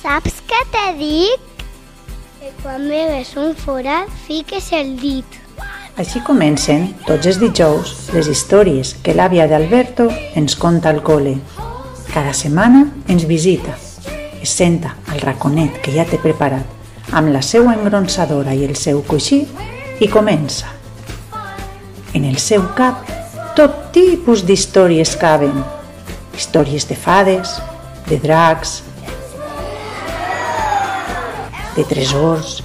Saps què t'he dit? Que quan veus un forat, fiques el dit. Així comencen, tots els dijous, les històries que l'àvia d'Alberto ens conta al col·le. Cada setmana ens visita, es senta al raconet que ja té preparat, amb la seva engronsadora i el seu coixí, i comença. En el seu cap, tot tipus d'històries caben. Històries de fades, de dracs, de tresors,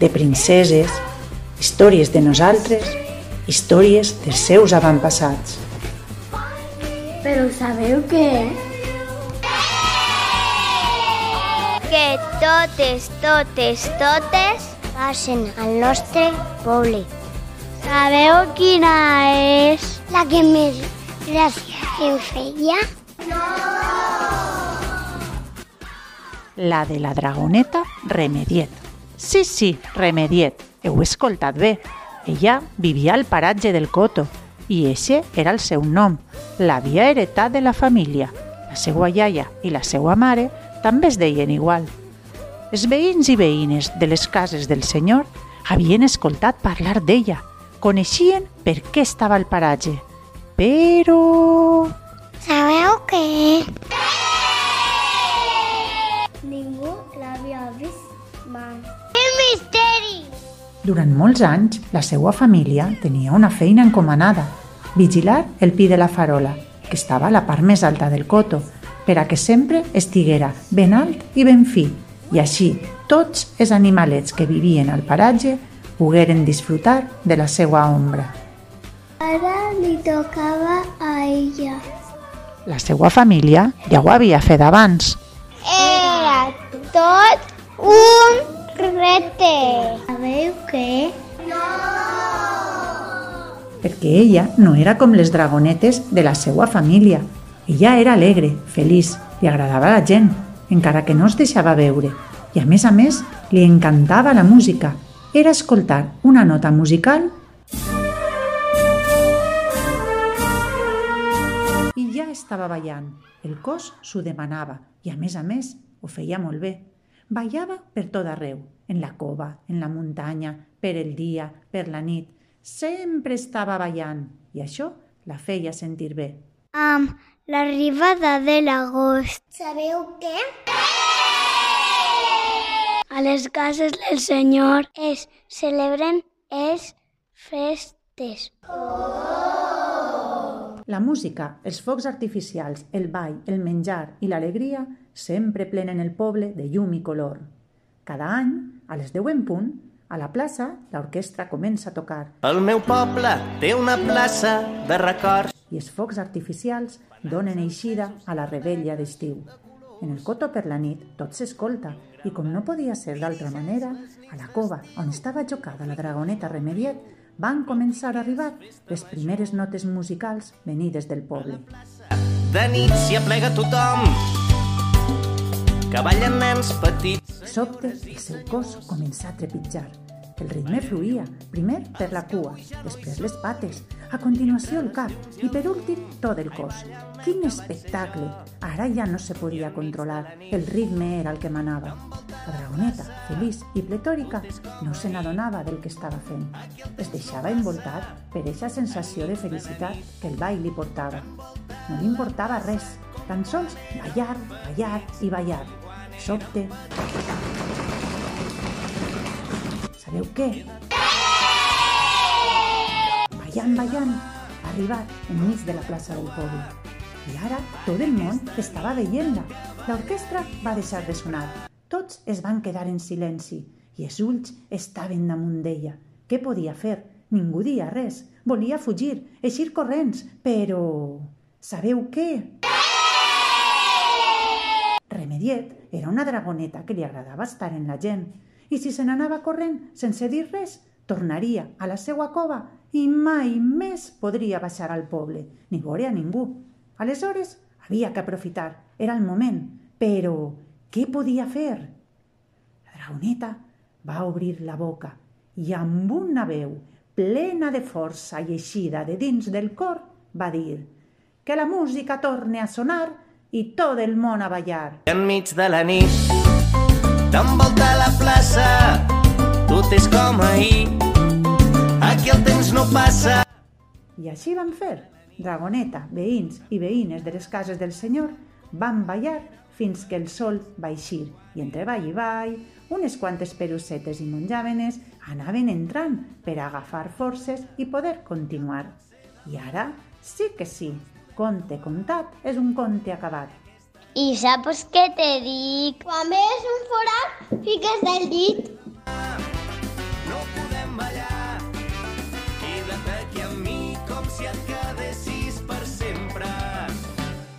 de princeses, històries de nosaltres, històries dels seus avantpassats. Però sabeu què? Que totes, totes, totes passen al nostre poble. Sabeu quina és? La que més gràcia em feia? La de la dragoneta Remediet. Sí, sí, Remediet, heu escoltat bé. Ella vivia al paratge del Coto i eixe era el seu nom. L'havia heretat de la família. La seva iaia i la seva mare també es deien igual. Els veïns i veïnes de les cases del senyor havien escoltat parlar d'ella, coneixien per què estava al paratge. Però... Sabeu què? Durant molts anys, la seva família tenia una feina encomanada, vigilar el pi de la farola, que estava a la part més alta del coto, per a que sempre estiguera ben alt i ben fi, i així tots els animalets que vivien al paratge pogueren disfrutar de la seva ombra. Ara li tocava a ella. La seva família ja ho havia fet abans. Era tot un rete. Sabeu què? perquè ella no era com les dragonetes de la seva família. Ella era alegre, feliç, li agradava la gent, encara que no es deixava veure. I a més a més, li encantava la música. Era escoltar una nota musical i ja estava ballant. El cos s'ho demanava i a més a més ho feia molt bé. Ballava per tot arreu, en la cova, en la muntanya, per el dia, per la nit. Sempre estava ballant i això la feia sentir bé. Amb l'arribada de l'agost. Sabeu què? A les cases del Senyor es celebren els festes. La música, els focs artificials, el ball, el menjar i l'alegria sempre plenen el poble de llum i color. Cada any, a les 10 en punt, a la plaça, l'orquestra comença a tocar El meu poble té una plaça de records. i els focs artificials donen eixida a la rebella d'estiu. En el coto per la nit tot s'escolta i com no podia ser d'altra manera, a la cova on estava jocada la dragoneta Remediet van començar a arribar les primeres notes musicals venides del poble. De nit s'hi aplega tothom, que ballen nens petits. De sobte, el seu cos començà a trepitjar. El ritme fluïa, primer per la cua, després les pates, a continuació el cap i per últim tot el cos. Quin espectacle! Ara ja no se podia controlar, el ritme era el que manava. La dragoneta, feliç i pletòrica, no se n'adonava del que estava fent. Es deixava envoltar per eixa sensació de felicitat que el ball li portava. No li importava res, tan sols ballar, ballar i ballar. Sobte, Sabeu què? Ballant, ballant, arribat enmig de la plaça del poble. I ara tot el món estava veient-la. L'orquestra va deixar de sonar. Tots es van quedar en silenci i els ulls estaven damunt d'ella. Què podia fer? Ningú dia res. Volia fugir, eixir corrents, però... Sabeu què? Remediet era una dragoneta que li agradava estar en la gent i si se n'anava corrent sense dir res, tornaria a la seva cova i mai més podria baixar al poble, ni veure a ningú. Aleshores, havia que aprofitar, era el moment, però què podia fer? La dragoneta va obrir la boca i amb una veu plena de força i eixida de dins del cor va dir que la música torne a sonar i tot el món a ballar. Enmig de la nit t'envolta la plaça tot és com ahir aquí el temps no passa I així van fer. Dragoneta, veïns i veïnes de les cases del senyor van ballar fins que el sol va eixir i entre vall i vall unes quantes perussetes i monjàvenes anaven entrant per agafar forces i poder continuar. I ara sí que sí, conte contat és un conte acabat. I saps què te dic? Quan veus un forat, fiques del dit. No podem ballar